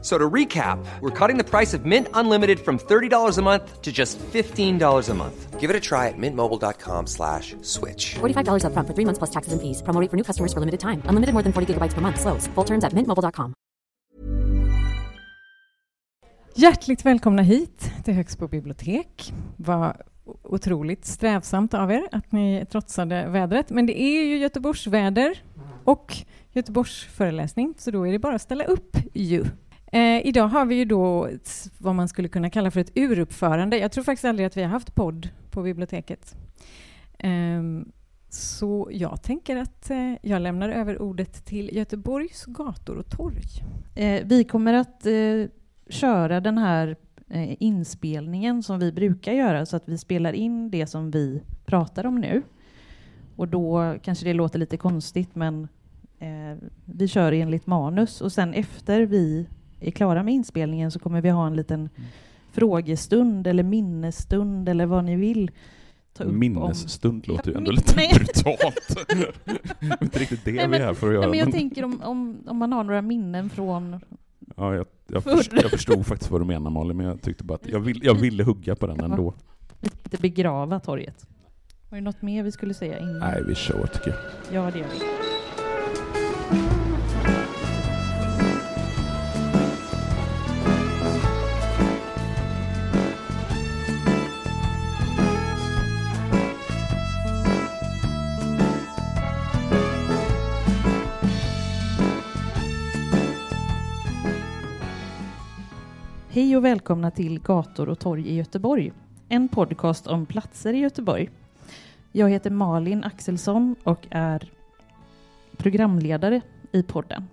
So to recap, we're cutting the price of Mint Unlimited from $30 a month to just $15 a month. Give it a try at mintmobile.com slash switch. $45 upfront for three months plus taxes and fees. Promo rate for new customers for limited time. Unlimited more than 40 gigabytes per month. Slows. Full terms at mintmobile.com. Hjärtligt välkomna hit till Högsbo bibliotek. Vad otroligt strävsamt av er att ni trotsade vädret. Men det är ju Göteborgsväder och Göteborgs föreläsning, så då är det bara att ställa upp ju. Eh, idag har vi ju då ett, vad man skulle kunna kalla för ett uruppförande. Jag tror faktiskt aldrig att vi har haft podd på biblioteket. Eh, så jag tänker att eh, jag lämnar över ordet till Göteborgs gator och torg. Eh, vi kommer att eh, köra den här eh, inspelningen som vi brukar göra, så att vi spelar in det som vi pratar om nu. Och då kanske det låter lite konstigt, men eh, vi kör enligt manus. Och sen efter vi är klara med inspelningen så kommer vi ha en liten frågestund eller minnesstund eller vad ni vill. Upp om- Minnesstund låter ju ändå lite brutalt. det är inte riktigt det Nej, vi är här för att göra. Men jag men- tänker om, om, om man har några minnen från... ja, jag, jag, förstod, jag förstod faktiskt vad du menar Malin, men jag tyckte bara att jag, vill, jag ville hugga på den ändå. Lite begrava torget. Var det något mer vi skulle säga innan? Nej, vi kör tycker jag. Ja, det gör vi. Hej och välkomna till Gator och torg i Göteborg. En podcast om platser i Göteborg. Jag heter Malin Axelsson och är programledare i podden.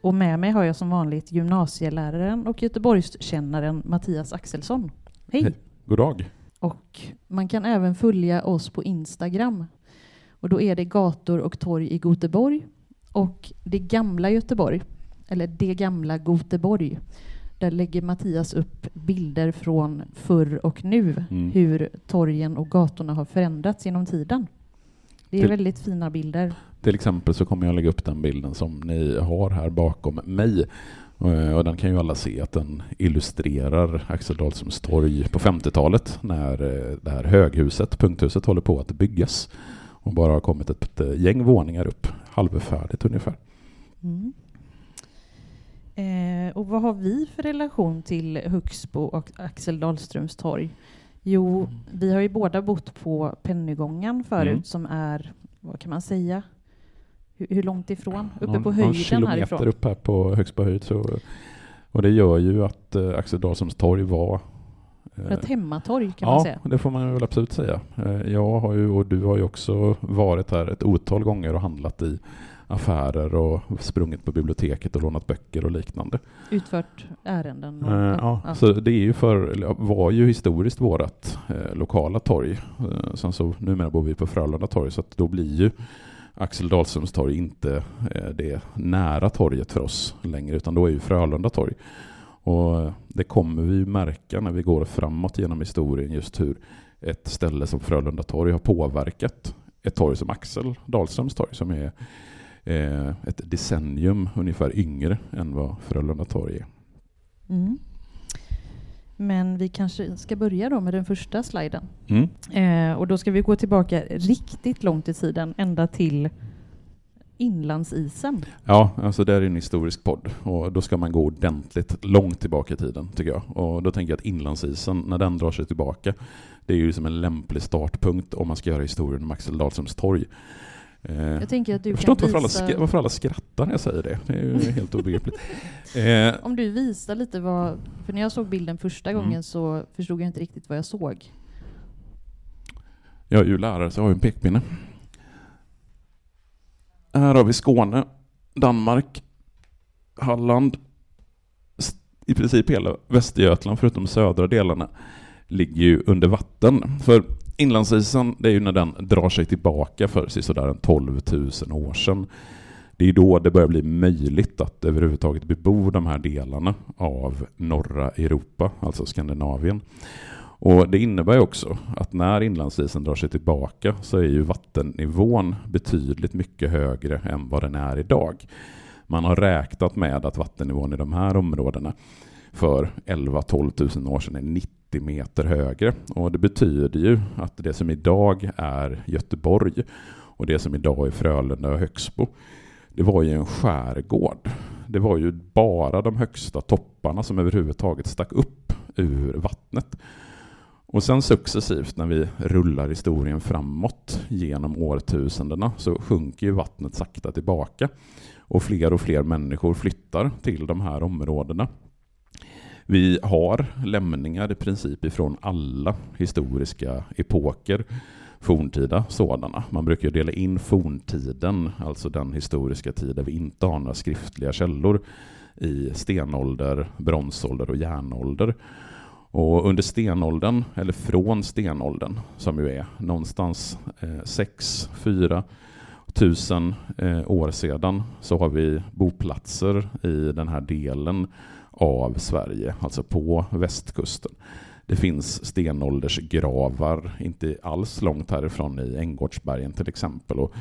Och med mig har jag som vanligt gymnasieläraren och Göteborgskännaren Mattias Axelsson. Hej! Hej. God dag. Och man kan även följa oss på Instagram. Och då är det gator och torg i Göteborg och det gamla Göteborg, eller det gamla Göteborg. Där lägger Mattias upp bilder från förr och nu, Mm. hur torgen och gatorna har förändrats genom tiden. Det är Till- väldigt fina bilder. Till exempel så kommer jag lägga upp den bilden som ni har här bakom mig. Eh, Och den kan ju alla se att den illustrerar Axel Dahlströms torg på 50-talet när eh, det här höghuset, punkthuset, håller på att byggas. Och bara har kommit ett gäng våningar upp, halvfärdigt ungefär. Mm. Eh, och vad har vi för relation till Högsbo och Axel Dahlströms torg? Jo, vi har ju båda bott på Pennygången förut Mm. som är, vad kan man säga, hur, hur långt ifrån? Uppe Någon- på någon höjden kilometer härifrån. upp här på Högsbo höjd. Så, och det gör ju att eh, Axel Dahlströms torg var eh, Ett hemmatorg kan ja, man säga. det får man väl absolut säga. Eh, Jag har ju, och du har ju också varit här ett otal gånger och handlat i affärer och sprungit på biblioteket och lånat böcker och liknande. Utfört ärenden. Och, Eh, Ja, ja. Så det är ju för, var ju historiskt vårat eh, lokala torg. Eh, sen så numera bor vi på Frölunda torg så att då blir ju Axel Dahlströms torg inte eh, det nära torget för oss längre utan då är ju Frölunda torg. Och eh, det kommer vi ju märka när vi går framåt genom historien just hur ett ställe som Frölunda torg har påverkat ett torg som Axel Dahlströms torg som är eh, ett decennium ungefär yngre än vad Frölunda torg är. Mm. Men vi kanske ska börja då med den första sliden. Mm. Eh, och då ska vi gå tillbaka riktigt långt i tiden, ända till inlandsisen. Ja, alltså det är en historisk podd och då ska man gå ordentligt långt tillbaka i tiden tycker jag. Och då tänker jag att inlandsisen, när den drar sig tillbaka, det är ju som en lämplig startpunkt om man ska göra historien om Axel Dahlströms torg. Eh, Jag tänker att du jag förstår inte varför alla, visa, sk- varför alla skrattar när jag säger det. Det är ju helt obegripligt. Eh, om du visar lite vad, för när jag såg bilden första Mm. gången så förstod jag inte riktigt vad jag såg. jag är ju lärare så jag har ju en pekpinne. Här har vi Skåne, Danmark, Halland, i princip hela Västergötland förutom södra delarna ligger ju under vatten. För inlandsisen, det är ju när den drar sig tillbaka för sådär en 12 000 år sedan. Det är då det börjar bli möjligt att överhuvudtaget bebo de här delarna av norra Europa, alltså Skandinavien. Och Det innebär också att när inlandsisen drar sig tillbaka så är ju vattennivån betydligt mycket högre än vad den är idag. Man har räknat med att vattennivån i de här områdena för 11-12 000 år sedan är 90 meter högre. Och det betyder ju att det som idag är Göteborg och det som idag är Frölunda och Högsbo, det var ju en skärgård. Det var ju bara de högsta topparna som överhuvudtaget stack upp ur vattnet. Och sen successivt när vi rullar historien framåt genom årtusendena så sjunker ju vattnet sakta tillbaka och fler och fler människor flyttar till de här områdena. Vi har lämningar i princip ifrån alla historiska epoker, forntida sådana. Man brukar dela in forntiden, alltså den historiska tid där vi inte har några skriftliga källor, i stenålder, bronsålder och järnålder. Och under stenåldern, eller från stenåldern, som ju är någonstans eh, 6-4 tusen eh, år sedan, så har vi boplatser i den här delen av Sverige, alltså på västkusten. Det finns stenåldersgravar inte alls långt härifrån i Änggårdsbergen till exempel. Och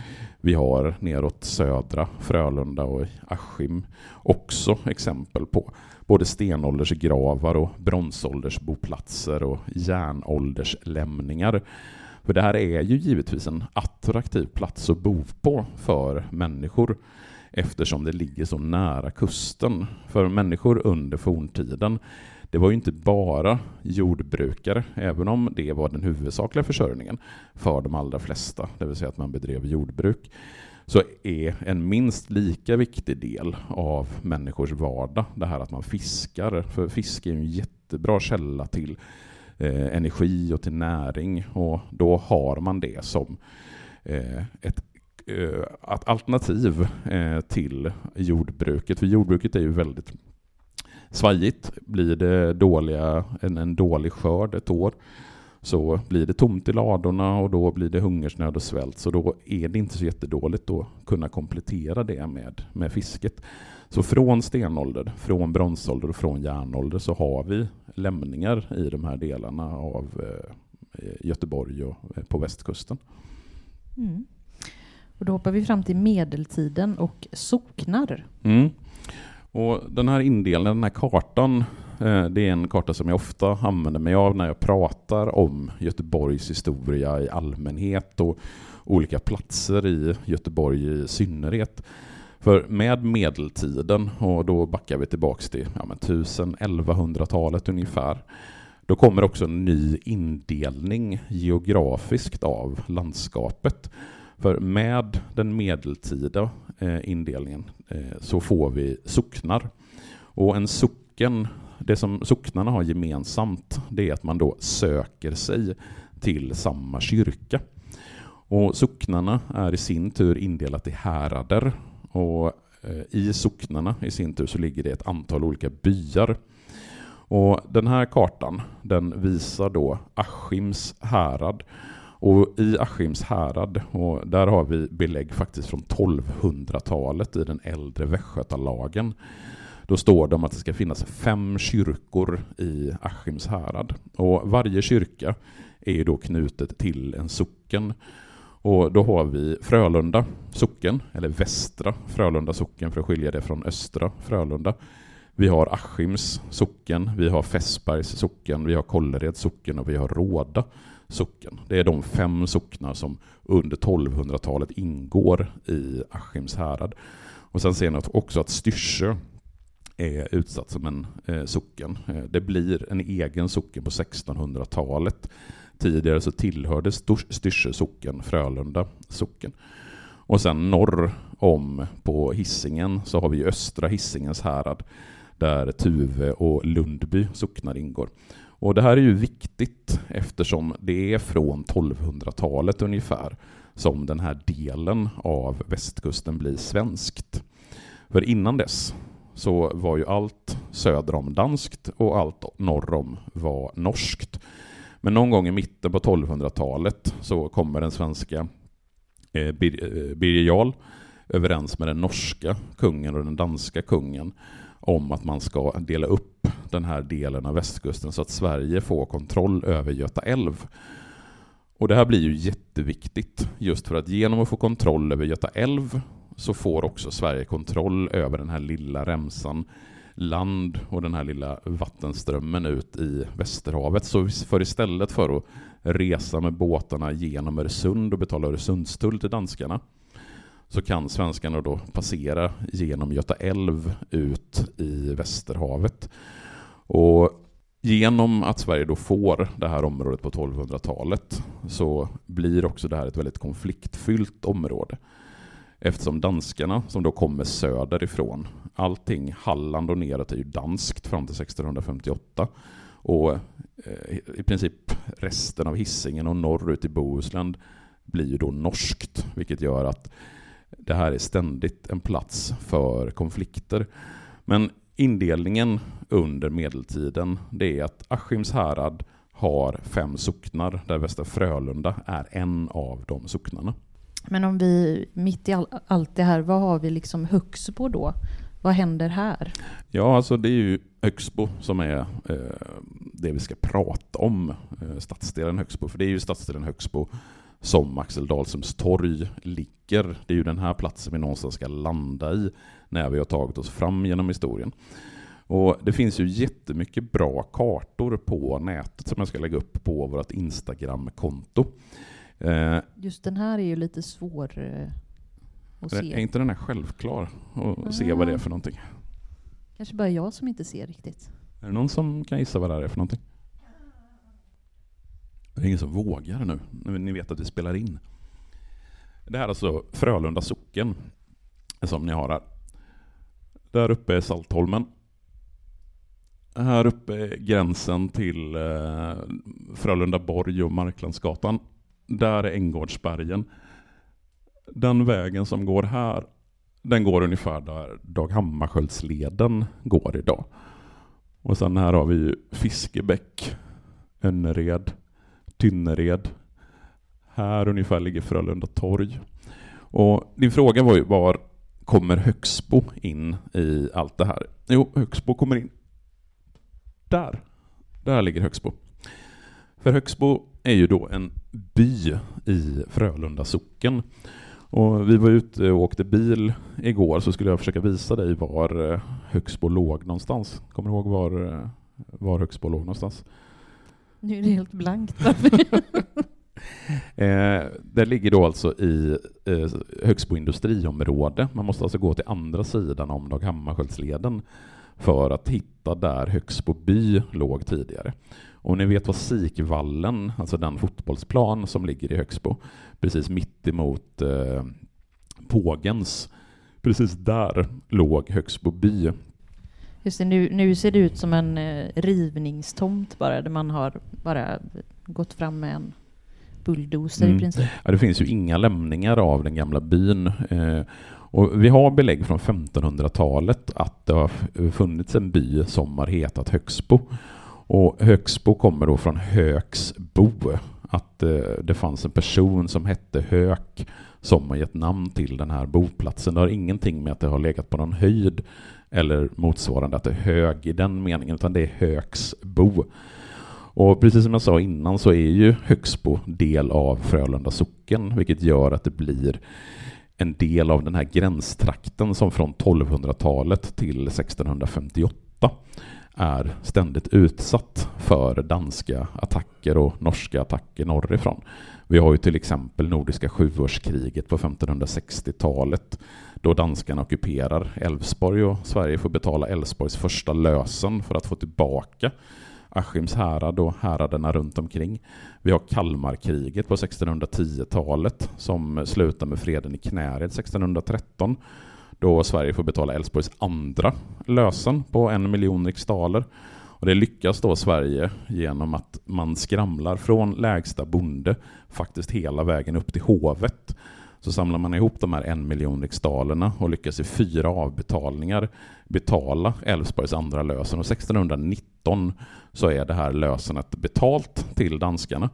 vi har neråt södra Frölunda och Askim också exempel på både stenåldersgravar och bronsåldersboplatser och järnålderslämningar. För det här är ju givetvis en attraktiv plats att bo på för människor eftersom det ligger så nära kusten. För människor under forntiden, det var ju inte bara jordbrukare, även om det var den huvudsakliga försörjningen för de allra flesta, det vill säga att man bedrev jordbruk, så är en minst lika viktig del av människors vardag det här att man fiskar. För fiske är en jättebra källa till eh, energi och till näring och då har man det som eh, ett Eh, att alternativ eh, till jordbruket. För jordbruket är ju väldigt svajigt. Blir det dåliga, en, en dålig skörd ett år så blir det tomt i ladorna och då blir det hungersnöd och svält. Så då är det inte så jättedåligt att kunna komplettera det med, med fisket. Så från stenålder, från bronsålder och från järnålder så har vi lämningar i de här delarna av eh, Göteborg och på västkusten. Mm. Och då hoppar vi fram till medeltiden och socknar. Mm. Och den här indelningen, den här kartan, eh, det är en karta som jag ofta använder mig av när jag pratar om Göteborgs historia i allmänhet och olika platser i Göteborg i synnerhet. För med medeltiden, och då backar vi tillbaks till ja, 1000-1100-talet ungefär, då kommer också en ny indelning geografiskt av landskapet. För med den medeltida eh, indelningen eh, så får vi socknar. Och en socken, det som socknarna har gemensamt, det är att man då söker sig till samma kyrka. Och socknarna är i sin tur indelat i härader och eh, i socknarna i sin tur så ligger det ett antal olika byar. Och den här kartan den visar då Askims härad. Och i Askims härad, och där har vi belägg faktiskt från 1200-talet i den äldre västgötalagen. Då står det om att det ska finnas fem kyrkor i Askims härad. Och varje kyrka är då knutet till en socken. Och då har vi Frölunda socken, eller Västra Frölunda socken för att skilja det från Östra Frölunda. Vi har Askims socken, vi har Fässbergs socken, vi har Kållereds socken och vi har Råda socken. Det är de fem socknar som under 1200-talet ingår i Askims härad. Och sen ser ni också att Styrsö är utsatt som en eh, socken. Eh, det blir en egen socken på 1600-talet Tidigare så tillhörde Styrsö socken Frölunda socken. Och sen norr om på Hissingen så har vi östra Hissingens härad där Tuve och Lundby socknar ingår. Och det här är ju viktigt eftersom det är från 1200-talet ungefär som den här delen av västkusten blir svenskt. För innan dess så var ju allt söder om danskt och allt norr om var norskt. Men någon gång i mitten på 1200-talet så kommer den svenska eh, eh, Birger Jarl överens med den norska kungen och den danska kungen om att man ska dela upp den här delen av västkusten så att Sverige får kontroll över Göta älv. Och det här blir ju jätteviktigt just för att genom att få kontroll över Göta älv så får också Sverige kontroll över den här lilla remsan land och den här lilla vattenströmmen ut i Västerhavet. Så för istället för att resa med båtarna genom Öresund och betala Öresundstull till danskarna så kan svenskarna då passera genom Göta älv ut i Västerhavet. Och genom att Sverige då får det här området på 1200-talet så blir också det här ett väldigt konfliktfyllt område. Eftersom danskarna, som då kommer söderifrån, allting Halland och neråt är ju danskt fram till 1658. Och eh, i princip resten av Hisingen och norrut i Bohuslän blir ju då norskt, vilket gör att det här är ständigt en plats för konflikter. Men indelningen under medeltiden, det är att Askims härad har fem socknar, där Västra Frölunda är en av de socknarna. Men om vi, mitt i all, allt det här, vad har vi liksom Högsbo då? Vad händer här? Ja, alltså det är ju Högsbo som är eh, det vi ska prata om, eh, stadsdelen Högsbo. För det är ju stadsdelen Högsbo som Axel Dahlströms torg ligger. Det är ju den här platsen vi någonstans ska landa i när vi har tagit oss fram genom historien. Och Det finns ju jättemycket bra kartor på nätet som jag ska lägga upp på vårt Instagram-konto. Eh, Just den här är ju lite svår eh, att se. Är inte den här självklar att se vad det är för någonting? Kanske bara jag som inte ser riktigt. Är det någon som kan gissa vad det här är för någonting? Det är ingen som vågar nu, när ni vet att vi spelar in. Det här är alltså Frölunda socken, som ni har här. Där uppe är Saltholmen. Här uppe är gränsen till eh, Frölunda borg och Marklandsgatan. Där är Änggårdsbergen. Den vägen som går här, den går ungefär där Dag Hammarskjöldsleden går idag. Och sen här har vi Fiskebäck, Önnered, Tynnered. Här ungefär ligger Frölunda torg. Och din fråga var ju var kommer Högsbo in i allt det här? Jo, Högsbo kommer in där. Där ligger Högsbo. För Högsbo är ju då en by i Frölunda socken. Och vi var ute och åkte bil igår så skulle jag försöka visa dig var eh, Högsbo låg någonstans. Kommer du ihåg var, eh, var Högsbo låg någonstans? Nu är det helt blankt. eh, det ligger då alltså i eh, Högsbo industriområde. Man måste alltså gå till andra sidan om Dag Hammarskjöldsleden för att hitta där Högsbo by låg tidigare. Och ni vet vad Sikvallen, alltså den fotbollsplan som ligger i Högsbo, precis mitt emot eh, Pågens, precis där låg Högsbo by. Just det, nu, nu ser det ut som en eh, rivningstomt bara, där man har bara gått fram med en bulldozer mm. i princip. Ja, det finns ju inga lämningar av den gamla byn. Eh, och vi har belägg från 1500-talet att det har funnits en by som har hetat Högsbo. Och Högsbo kommer då från Högsbo, att eh, det fanns en person som hette Hök som har gett namn till den här boplatsen. Det har ingenting med att det har legat på någon höjd eller motsvarande att det är hög i den meningen, utan det är Högsbo. Och precis som jag sa innan så är ju Högsbo del av Frölunda socken, vilket gör att det blir en del av den här gränstrakten som från 1200-talet till 1658 är ständigt utsatt för danska attacker och norska attacker norrifrån. Vi har ju till exempel Nordiska sjuårskriget på 1560-talet då danskarna ockuperar Älvsborg och Sverige får betala Älvsborgs första lösen för att få tillbaka Askims härad och häraderna runt omkring. Vi har Kalmarkriget på 1610-talet som slutar med freden i Knäred 1613 då Sverige får betala Älvsborgs andra lösen på en miljon riksdaler. Och det lyckas då Sverige genom att man skramlar från lägsta bonde faktiskt hela vägen upp till hovet. Så samlar man ihop de här en miljon riksdalerna och lyckas i fyra avbetalningar betala Älvsborgs andra lösen. Och 1619 så är det här lösenet betalt till danskarna.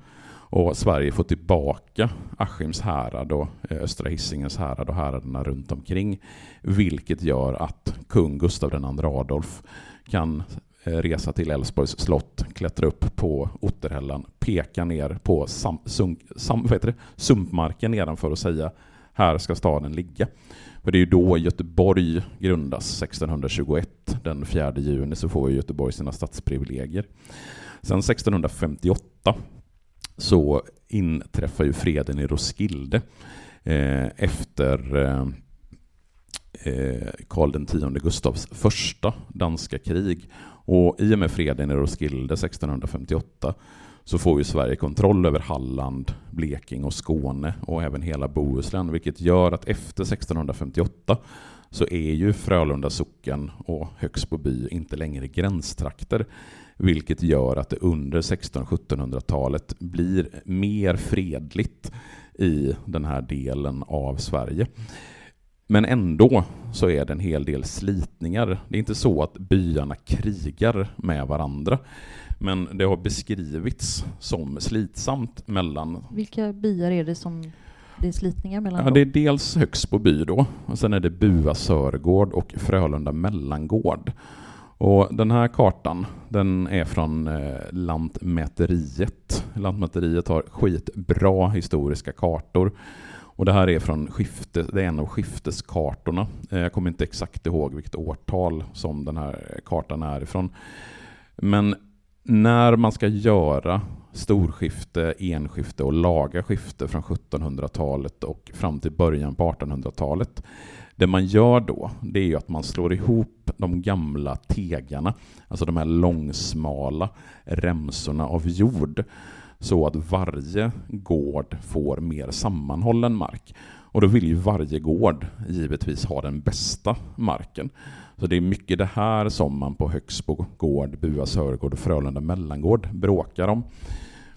Och Sverige får tillbaka Askims härad och eh, Östra Hisingens härad och häraderna runt omkring. Vilket gör att kung Gustav II Adolf kan eh, resa till Älvsborgs slott, klättra upp på Otterhällan, peka ner på sam, sunk, sam, det? sumpmarken nedanför och säga här ska staden ligga. För det är ju då Göteborg grundas 1621. Den 4 juni så får Göteborg sina stadsprivilegier. Sen 1658 så inträffar ju freden i Roskilde eh, efter eh, eh Karl X Gustavs första danska krig. Och i och med freden i Roskilde 1658 så får ju Sverige kontroll över Halland, Blekinge och Skåne och även hela Bohuslän, vilket gör att efter 1658 så är ju Frölunda socken och Högsbo by inte längre gränstrakter, vilket gör att det under 1600-1700-talet blir mer fredligt i den här delen av Sverige. Men ändå så är det en hel del slitningar. Det är inte så att byarna krigar med varandra. Men det har beskrivits som slitsamt mellan... Vilka byar är det som det är slitningar mellan? Ja, det är dels Högsbo by då, och sen är det Bua Sörgård och Frölunda Mellangård. Och den här kartan den är från eh, Lantmäteriet. Lantmäteriet har skitbra historiska kartor. Och det här är från skifte, det är en av skifteskartorna. Eh, jag kommer inte exakt ihåg vilket årtal som den här kartan är ifrån. Men när man ska göra storskifte, enskifte och laga skifte från 1700-talet och fram till början på 1800-talet. Det man gör då, det är ju att man slår ihop de gamla tegarna, alltså de här långsmala remsorna av jord, så att varje gård får mer sammanhållen mark. Och då vill ju varje gård givetvis ha den bästa marken. Så det är mycket det här som man på Högsbo gård, Bua Sörgård och Frölunda mellangård bråkar om.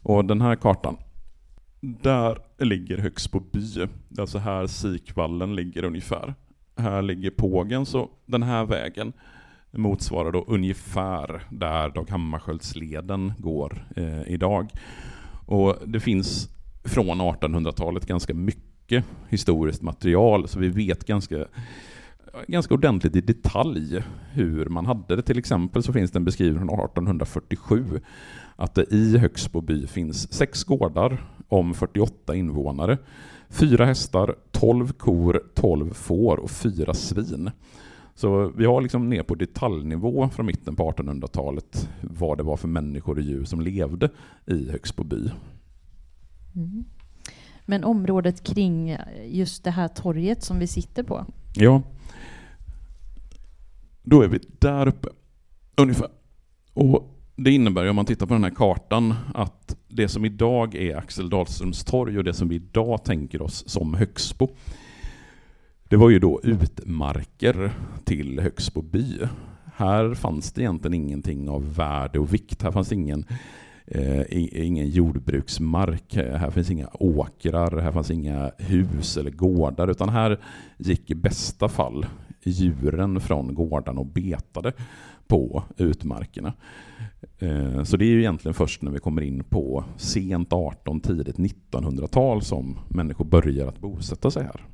Och den här kartan, där ligger Högsbo by. Det är alltså här Sikvallen ligger ungefär. Här ligger Pågen, så den här vägen motsvarar då ungefär där Dag Hammarskjöldsleden går eh, idag. Och det finns från 1800-talet ganska mycket historiskt material, så vi vet ganska ganska ordentligt i detalj hur man hade det. Till exempel så finns det en beskrivning från 1847 att det i Högsbo by finns sex gårdar om 48 invånare, fyra hästar, 12 kor, 12 får och fyra svin. Så vi har liksom ner på detaljnivå från mitten på 1800-talet vad det var för människor och djur som levde i Högsbo by. Mm. Men området kring just det här torget som vi sitter på? Ja, då är vi där uppe, ungefär. Och det innebär om man tittar på den här kartan att det som idag är Axel Dahlströms torg och det som vi idag tänker oss som Högsbo, det var ju då utmarker till Högsbo by. Här fanns det egentligen ingenting av värde och vikt. Här fanns ingen, eh, ingen jordbruksmark, här finns inga åkrar, här fanns inga hus eller gårdar, utan här gick i bästa fall djuren från gårdarna och betade på utmarkerna. Eh, så det är ju egentligen först när vi kommer in på sent 18, tidigt 1900-tal som människor börjar att bosätta sig här.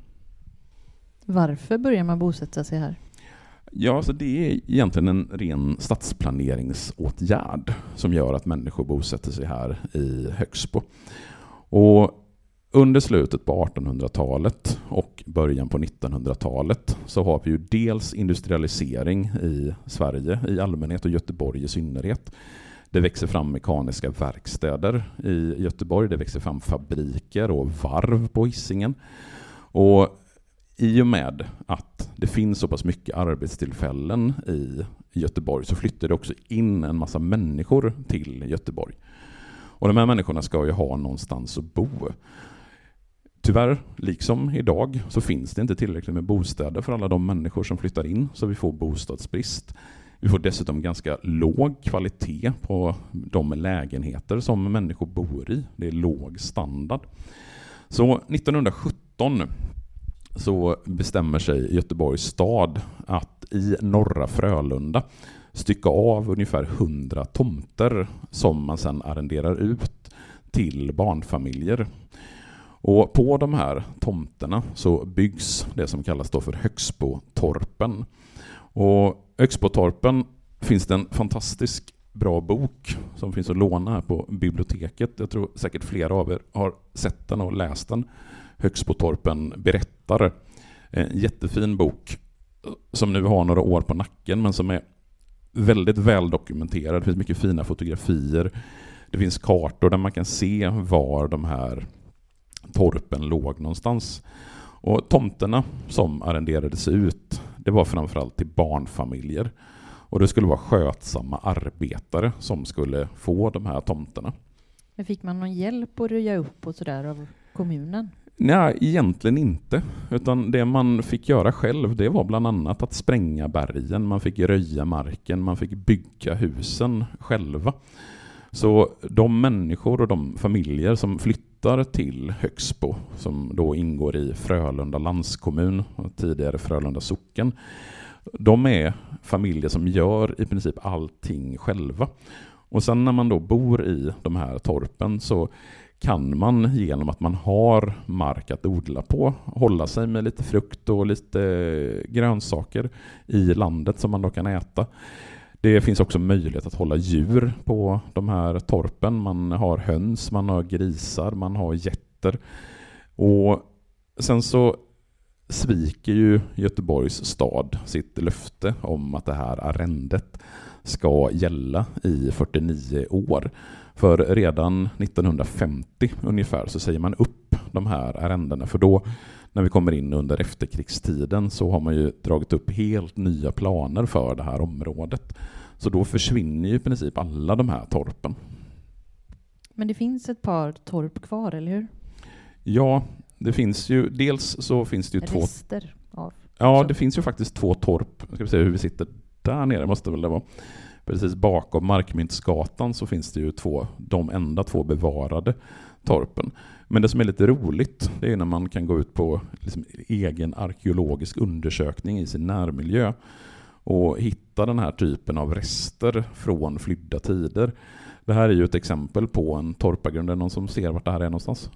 Varför börjar man bosätta sig här? Ja, alltså det är egentligen en ren stadsplaneringsåtgärd som gör att människor bosätter sig här i Högsbo. Och under slutet på 1800-talet och början på 1900-talet så har vi ju dels industrialisering i Sverige i allmänhet och Göteborg i synnerhet. Det växer fram mekaniska verkstäder i Göteborg, det växer fram fabriker och varv på Hisingen. Och i och med att det finns så pass mycket arbetstillfällen i Göteborg så flyttar det också in en massa människor till Göteborg. Och de här människorna ska ju ha någonstans att bo. Tyvärr, liksom idag, så finns det inte tillräckligt med bostäder för alla de människor som flyttar in, så vi får bostadsbrist. Vi får dessutom ganska låg kvalitet på de lägenheter som människor bor i. Det är låg standard. Så 1917 så bestämmer sig Göteborgs stad att i norra Frölunda stycka av ungefär 100 tomter som man sedan arrenderar ut till barnfamiljer. Och på de här tomterna så byggs det som kallas då för Högsbotorpen. Och Högsbotorpen finns det en fantastisk bra bok som finns att låna här på biblioteket. Jag tror säkert flera av er har sett den och läst den. Högsbotorpen berättar. En jättefin bok som nu har några år på nacken men som är väldigt väl dokumenterad. Det finns mycket fina fotografier. Det finns kartor där man kan se var de här torpen låg någonstans. Och tomterna som arrenderades ut, det var framförallt till barnfamiljer. Och det skulle vara skötsamma arbetare som skulle få de här tomterna. Men fick man någon hjälp att röja upp och sådär av kommunen? Nej, egentligen inte. Utan det man fick göra själv, det var bland annat att spränga bergen, man fick röja marken, man fick bygga husen själva. Så de människor och de familjer som flyttar till Högsbo, som då ingår i Frölunda landskommun, tidigare Frölunda socken, de är familjer som gör i princip allting själva. Och sen när man då bor i de här torpen så kan man genom att man har mark att odla på hålla sig med lite frukt och lite grönsaker i landet som man då kan äta. Det finns också möjlighet att hålla djur på de här torpen. Man har höns, man har grisar, man har getter. Och sen så sviker ju Göteborgs stad sitt löfte om att det här arrendet ska gälla i 49 år. För redan 1950 ungefär så säger man upp de här arrendena för då när vi kommer in under efterkrigstiden så har man ju dragit upp helt nya planer för det här området. Så då försvinner ju i princip alla de här torpen. Men det finns ett par torp kvar, eller hur? Ja, det finns ju, dels så finns det ju två... Rester av. Ja, så. det finns ju faktiskt två torp. Ska vi se hur vi sitter där nere måste väl det vara. Precis bakom Markmyntsgatan så finns det ju två, de enda två bevarade torpen. Men det som är lite roligt, det är när man kan gå ut på liksom egen arkeologisk undersökning i sin närmiljö och hitta den här typen av rester från flydda tider. Det här är ju ett exempel på en torpargrund. Är det någon som ser vart det här är någonstans?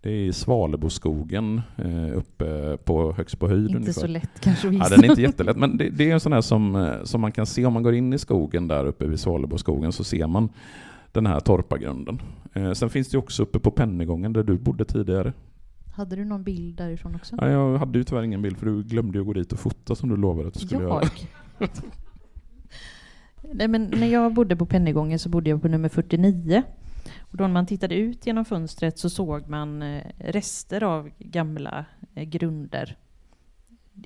Det är i Svaleboskogen eh, uppe på högst på höjd Inte ungefär. så lätt kanske att Ja, den är inte jättelätt, men det, det är en sån här som, eh, som man kan se om man går in i skogen där uppe vid Svaleboskogen så ser man den här torpargrunden. Eh, sen finns det också uppe på Pennygången där du bodde tidigare. Hade du någon bild därifrån också? Ja, jag hade ju tyvärr ingen bild för du glömde ju att gå dit och fota som du lovade att du skulle göra. Jag? Nej, men när jag bodde på Pennygången så bodde jag på nummer 49. Och då när man tittade ut genom fönstret så såg man eh, rester av gamla eh, grunder.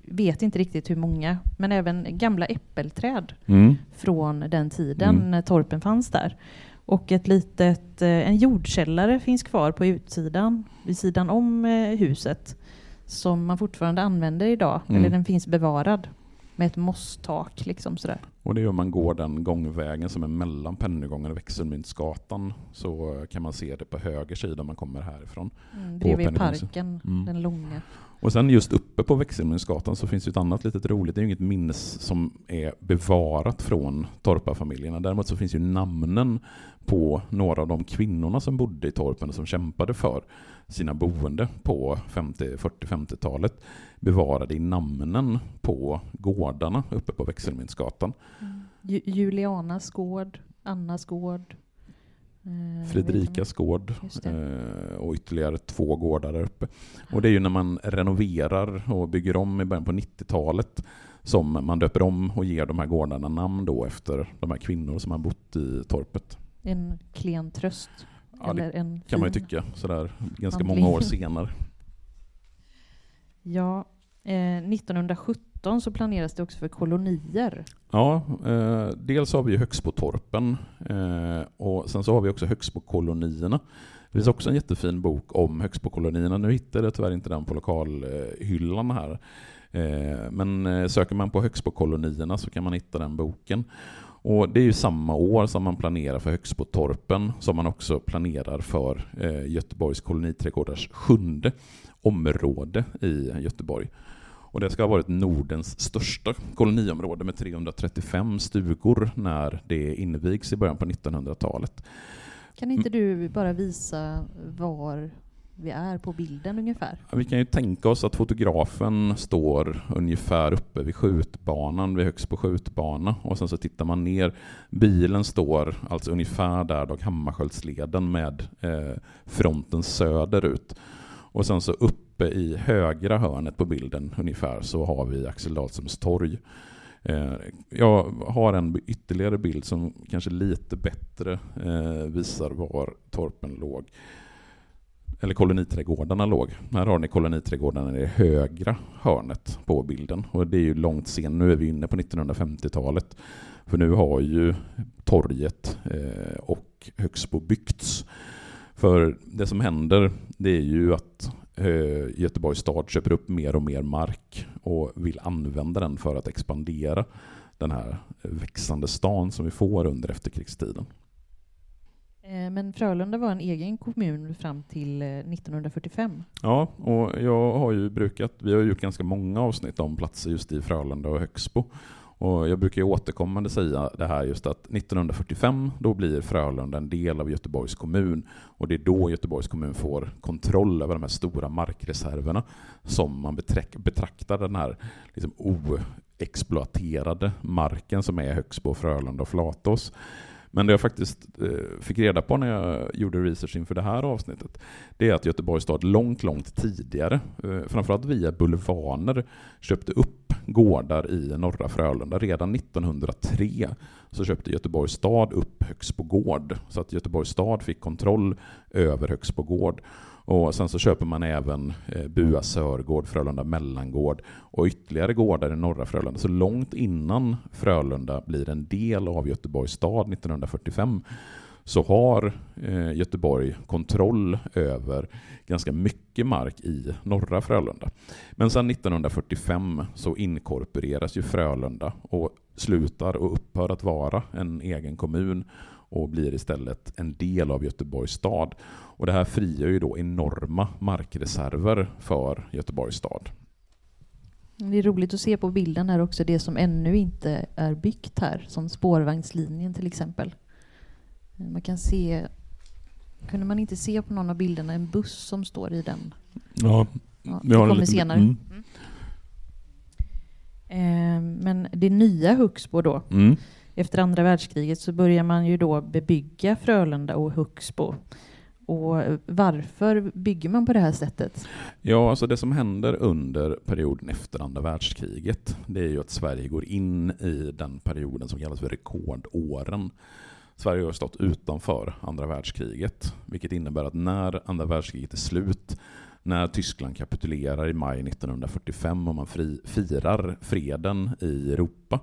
Vet inte riktigt hur många, men även gamla äppelträd Mm. från den tiden Mm. när torpen fanns där. Och ett litet, eh, en jordkällare finns kvar på utsidan, vid sidan om eh, huset, som man fortfarande använder idag, Mm. eller den finns bevarad med ett mosstak liksom sådär. Och det är om man går den gångvägen som är mellan Pennygången och Växelmyntsgatan så kan man se det på höger sida om man kommer härifrån. Mm, bredvid parken, Mm. den långa. Och sen just uppe på Växelmyntsgatan så finns det ett annat litet roligt, det är ju inget minnes som är bevarat från torparfamiljerna. Däremot så finns ju namnen på några av de kvinnorna som bodde i Torpen och som kämpade för sina boende på 50, 40-50-talet bevarade i namnen på gårdarna uppe på Växelmyntsgatan. Mm. Julianas gård, Annas gård eh, Fredrikas gård eh, och ytterligare två gårdar där uppe. Och det är ju när man renoverar och bygger om i början på 90-talet som man döper om och ger de här gårdarna namn då efter de här kvinnor som har bott i torpet. En klen tröst. Ja, eller en kan man ju tycka sådär ganska handling. många år senare. Ja, eh, 2017 så planeras det också för kolonier. Ja, eh, dels har vi ju Högsbotorpen eh, och sen så har vi också Högsbokolonierna. Det finns också en jättefin bok om Högsbokolonierna. Nu hittade jag tyvärr inte den på lokalhyllan här. Eh, men eh, söker man på Högsbokolonierna så kan man hitta den boken. Och det är ju samma år som man planerar för Högsbotorpen som man också planerar för eh, Göteborgs koloniträdgårdars sjunde område i Göteborg. Och det ska ha varit Nordens största koloniområde med 335 stugor när det invigs i början på 1900-talet. Kan inte du bara visa var vi är på bilden ungefär? Vi kan ju tänka oss att fotografen står ungefär uppe vid skjutbanan, vid Högsbo skjutbana, och sen så tittar man ner. Bilen står alltså ungefär där Dag Hammarskjöldsleden med eh, fronten söderut. Och sen så uppe i högra hörnet på bilden ungefär så har vi Axel Dahlströms torg. Eh, jag har en ytterligare bild som kanske lite bättre eh, visar var torpen låg eller koloniträdgårdarna låg. Här har ni koloniträdgårdarna i det högra hörnet på bilden. Och det är ju långt sen, nu är vi inne på 1950-talet. För nu har ju torget eh, och Högsbo byggts. För det som händer det är ju att eh, Göteborgs stad köper upp mer och mer mark och vill använda den för att expandera den här växande stan som vi får under efterkrigstiden. Eh, men Frölunda var en egen kommun fram till 1945. Eh, ja, och jag har ju brukat, vi har gjort ganska många avsnitt om platser just i Frölunda och Högsbo. Och jag brukar ju återkommande säga det här just att 1945 då blir Frölunda en del av Göteborgs kommun och det är då Göteborgs kommun får kontroll över de här stora markreserverna som man betraktar den här liksom oexploaterade marken som är Högsbo, Frölunda och Flatås. Men det jag faktiskt eh, fick reda på när jag gjorde research inför det här avsnittet, det är att Göteborgs stad långt, långt tidigare, eh, framförallt via bulvaner, köpte upp gårdar i norra Frölunda. Redan 1903 så köpte Göteborgs stad upp Högsbo gård, så att Göteborgs stad fick kontroll över Högsbo gård. Och sen så köper man även eh, Bua Sörgård, Frölunda Mellangård och ytterligare gårdar i norra Frölunda. Så långt innan Frölunda blir en del av Göteborgs stad 1945 så har eh, Göteborg kontroll över ganska mycket mark i norra Frölunda. Men sedan 1945 så inkorporeras ju Frölunda och slutar och upphör att vara en egen kommun och blir istället en del av Göteborgs stad. Och det här frigör ju då enorma markreserver för Göteborgs stad. Det är roligt att se på bilden här också det som ännu inte är byggt här, som spårvagnslinjen till exempel. Man kan se, kunde man inte se på någon av bilderna en buss som står i den? Ja, ja det kommer senare. Mm. Mm. Eh, men det nya Huxbo då, mm efter andra världskriget så börjar man ju då bebygga Frölunda och Huxbo. Och varför bygger man på det här sättet? Ja, alltså det som händer under perioden efter andra världskriget, det är ju att Sverige går in i den perioden som kallas för rekordåren. Sverige har stått utanför andra världskriget, vilket innebär att när andra världskriget är slut, när Tyskland kapitulerar i maj 1945 och man fri, firar freden i Europa,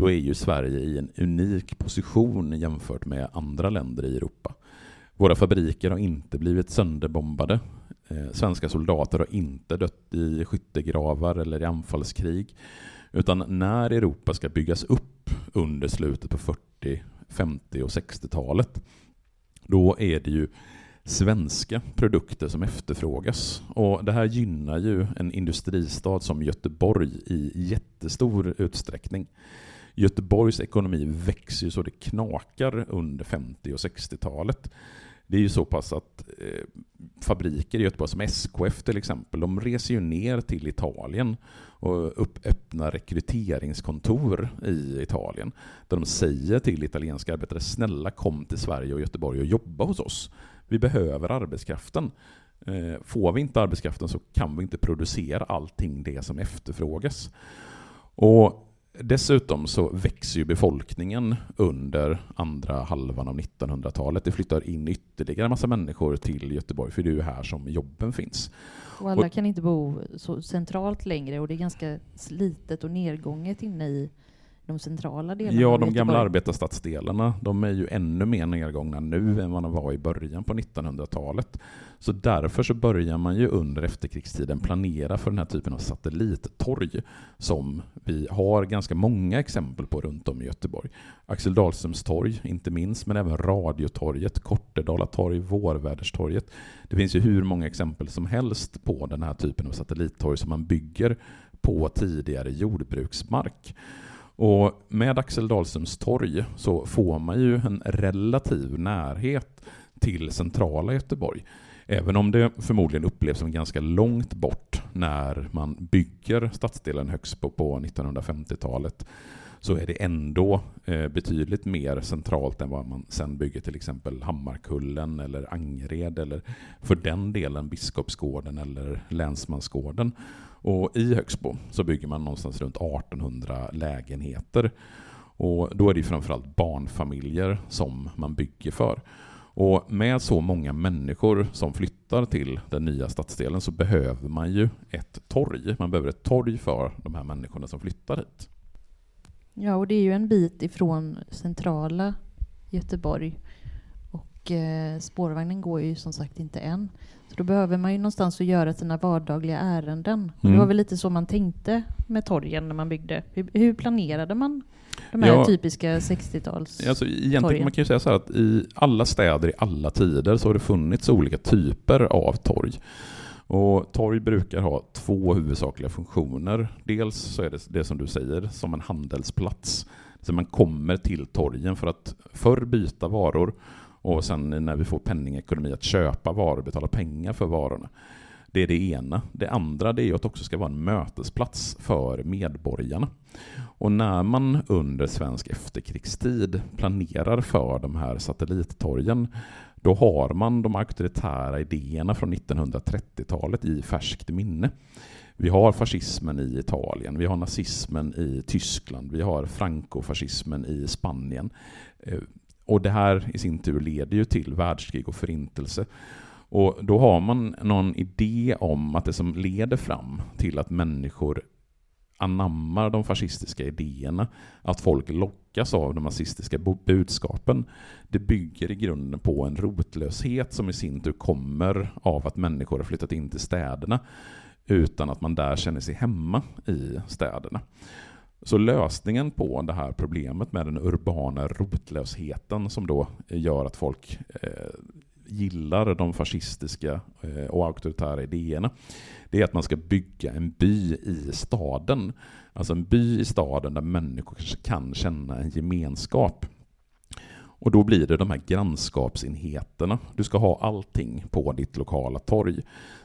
då är ju Sverige i en unik position jämfört med andra länder i Europa. Våra fabriker har inte blivit sönderbombade. Eh, svenska soldater har inte dött i skyttegravar eller i anfallskrig. Utan när Europa ska byggas upp under slutet på 40, 50 och 60-talet, då är det ju svenska produkter som efterfrågas. Och det här gynnar ju en industristad som Göteborg i jättestor utsträckning. Göteborgs ekonomi växer ju så det knakar under 50 och 60-talet. Det är ju så pass att eh, fabriker i Göteborg som SKF till exempel, de reser ju ner till Italien och upp, öppnar rekryteringskontor i Italien. Där de säger till italienska arbetare, snälla kom till Sverige och Göteborg och jobba hos oss. Vi behöver arbetskraften. Eh, får vi inte arbetskraften så kan vi inte producera allting det som efterfrågas. Och Dessutom så växer ju befolkningen under andra halvan av 1900-talet. Det flyttar in ytterligare massa människor till Göteborg, för det är ju här som jobben finns. Och alla kan inte bo så centralt längre och det är ganska slitet och nedgånget inne i de centrala delarna Ja, de gamla arbetarstadsdelarna, de är ju ännu mer nedgångna nu än vad de var i början på 1900-talet. Så därför så börjar man ju under efterkrigstiden planera för den här typen av satellittorg som vi har ganska många exempel på runt om i Göteborg. Axel Dahlströms torg, inte minst, men även Radiotorget, Kortedala torg, Vårväderstorget. Det finns ju hur många exempel som helst på den här typen av satellittorg som man bygger på tidigare jordbruksmark. Och med Axel Dahlströms torg så får man ju en relativ närhet till centrala Göteborg. Även om det förmodligen upplevs som ganska långt bort när man bygger stadsdelen Högsbo på 1950-talet så är det ändå eh, betydligt mer centralt än vad man sen bygger till exempel Hammarkullen eller Angered eller för den delen Biskopsgården eller Länsmansgården. Och i Högsbo så bygger man någonstans runt 1800 lägenheter. Och då är det framförallt barnfamiljer som man bygger för. Och med så många människor som flyttar till den nya stadsdelen så behöver man ju ett torg. Man behöver ett torg för de här människorna som flyttar hit. Ja, och det är ju en bit ifrån centrala Göteborg. Och eh, spårvagnen går ju som sagt inte än. Så då behöver man ju någonstans att göra sina vardagliga ärenden. Mm. Det var väl lite så man tänkte med torgen när man byggde. Hur, hur planerade man de här ja, typiska 60-tals alltså, Egentligen torgen. man kan ju säga så här att i alla städer i alla tider så har det funnits olika typer av torg. Och torg brukar ha två huvudsakliga funktioner. Dels så är det det som du säger, som en handelsplats. Så man kommer till torgen för att förr byta varor och sen när vi får penningekonomi att köpa varor, betala pengar för varorna. Det är det ena. Det andra det är att det också ska vara en mötesplats för medborgarna. Och när man under svensk efterkrigstid planerar för de här satellittorgen då har man de auktoritära idéerna från 1930-talet i färskt minne. Vi har fascismen i Italien, vi har nazismen i Tyskland, vi har frankofascismen i Spanien. Eh, och det här i sin tur leder ju till världskrig och förintelse. Och då har man någon idé om att det som leder fram till att människor anammar de fascistiska idéerna, att folk lockas av de nazistiska budskapen, det bygger i grunden på en rotlöshet som i sin tur kommer av att människor har flyttat in till städerna utan att man där känner sig hemma i städerna. Så lösningen på det här problemet med den urbana rotlösheten som då gör att folk eh, gillar de fascistiska eh, och auktoritära idéerna, det är att man ska bygga en by i staden. Alltså en by i staden där människor kan känna en gemenskap. Och då blir det de här grannskapsenheterna. Du ska ha allting på ditt lokala torg.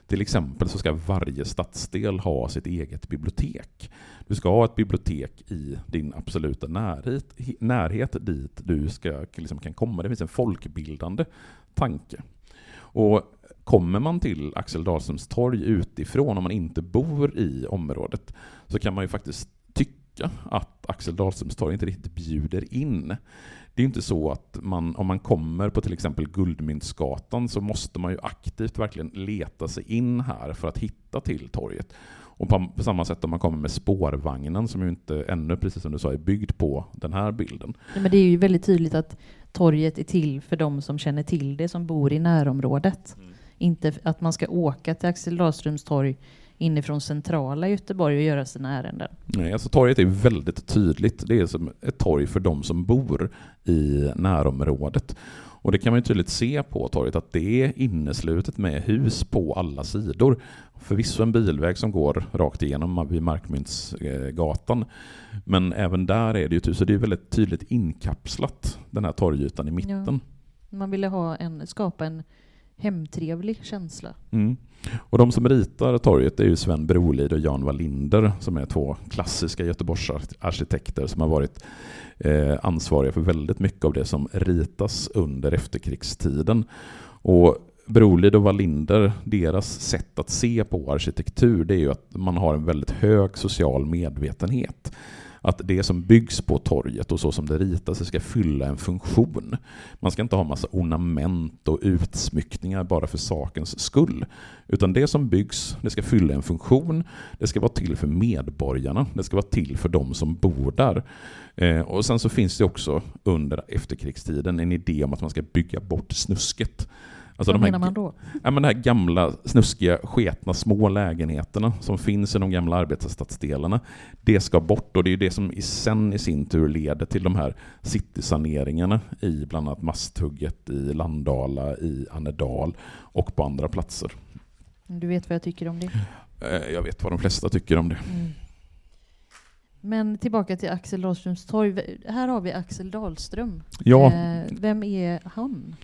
Till exempel så ska varje stadsdel ha sitt eget bibliotek. Du ska ha ett bibliotek i din absoluta närhet, närhet dit du ska, liksom, kan komma. Det finns en folkbildande tanke. Och kommer man till Axel Dahlströms torg utifrån, om man inte bor i området, så kan man ju faktiskt tycka att Axel Dahlströms torg inte riktigt bjuder in. Det är inte så att man, om man kommer på till exempel Guldmyntsgatan så måste man ju aktivt verkligen leta sig in här för att hitta till torget. Och på, samma sätt om man kommer med spårvagnen som ju inte ännu, precis som du sa, är byggd på den här bilden. Ja, men det är ju väldigt tydligt att torget är till för de som känner till det, som bor i närområdet. Mm. Inte att man ska åka till Axel Dahlströms torg inifrån centrala Göteborg och göra sina ärenden. Nej, alltså torget är väldigt tydligt. Det är som ett torg för de som bor i närområdet. Och det kan man ju tydligt se på torget att det är inneslutet med hus på alla sidor. Förvisso en bilväg som går rakt igenom vid Markmyntsgatan. Men även där är det ju så det är väldigt tydligt inkapslat, den här torgytan i mitten. Ja. Man ville ha en, skapa en hemtrevlig känsla. Mm. Och de som ritar torget är ju Sven Brolid och Jan Wallinder som är två klassiska Göteborgsarkitekter som har varit eh, ansvariga för väldigt mycket av det som ritas under efterkrigstiden. Och Brolid och Wallinder, deras sätt att se på arkitektur, det är ju att man har en väldigt hög social medvetenhet att det som byggs på torget och så som det ritas ska fylla en funktion. Man ska inte ha massa ornament och utsmyckningar bara för sakens skull. Utan det som byggs, det ska fylla en funktion, det ska vara till för medborgarna, det ska vara till för de som bor där. Eh, och sen så finns det också under efterkrigstiden en idé om att man ska bygga bort snusket. Alltså Vad de här, menar man då? Ja, men de här gamla, snuskiga, sketna små lägenheterna som finns i de gamla arbetarstadsdelarna. Det ska bort och det är det som i sen i sin tur leder till de här citysaneringarna i bland annat Masthugget, i Landala, i Annedal och på andra platser. Du vet vad jag tycker om det? Eh, jag vet vad de flesta tycker om det. Mm. Men tillbaka till Axel Dahlströms torg. Här har vi Axel Dahlström. Ja, Eh, vem är han?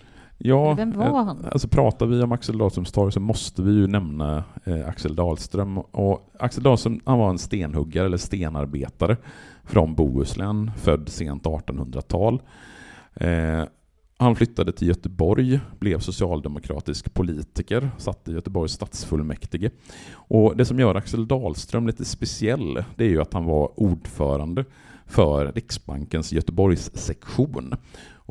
Ja vem var eh, han? Alltså pratar vi om Axel Dahlströms torg så måste vi ju nämna eh, Axel Dahlström. Och Axel Dahlström han var en stenhuggare eller stenarbetare från Bohuslän, född sent 1800-tal. Eh, han flyttade till Göteborg, blev socialdemokratisk politiker, satt i Göteborgs stadsfullmäktige. Och det som gör Axel Dahlström lite speciell, det är ju att han var ordförande för Riksbankens Göteborgssektion.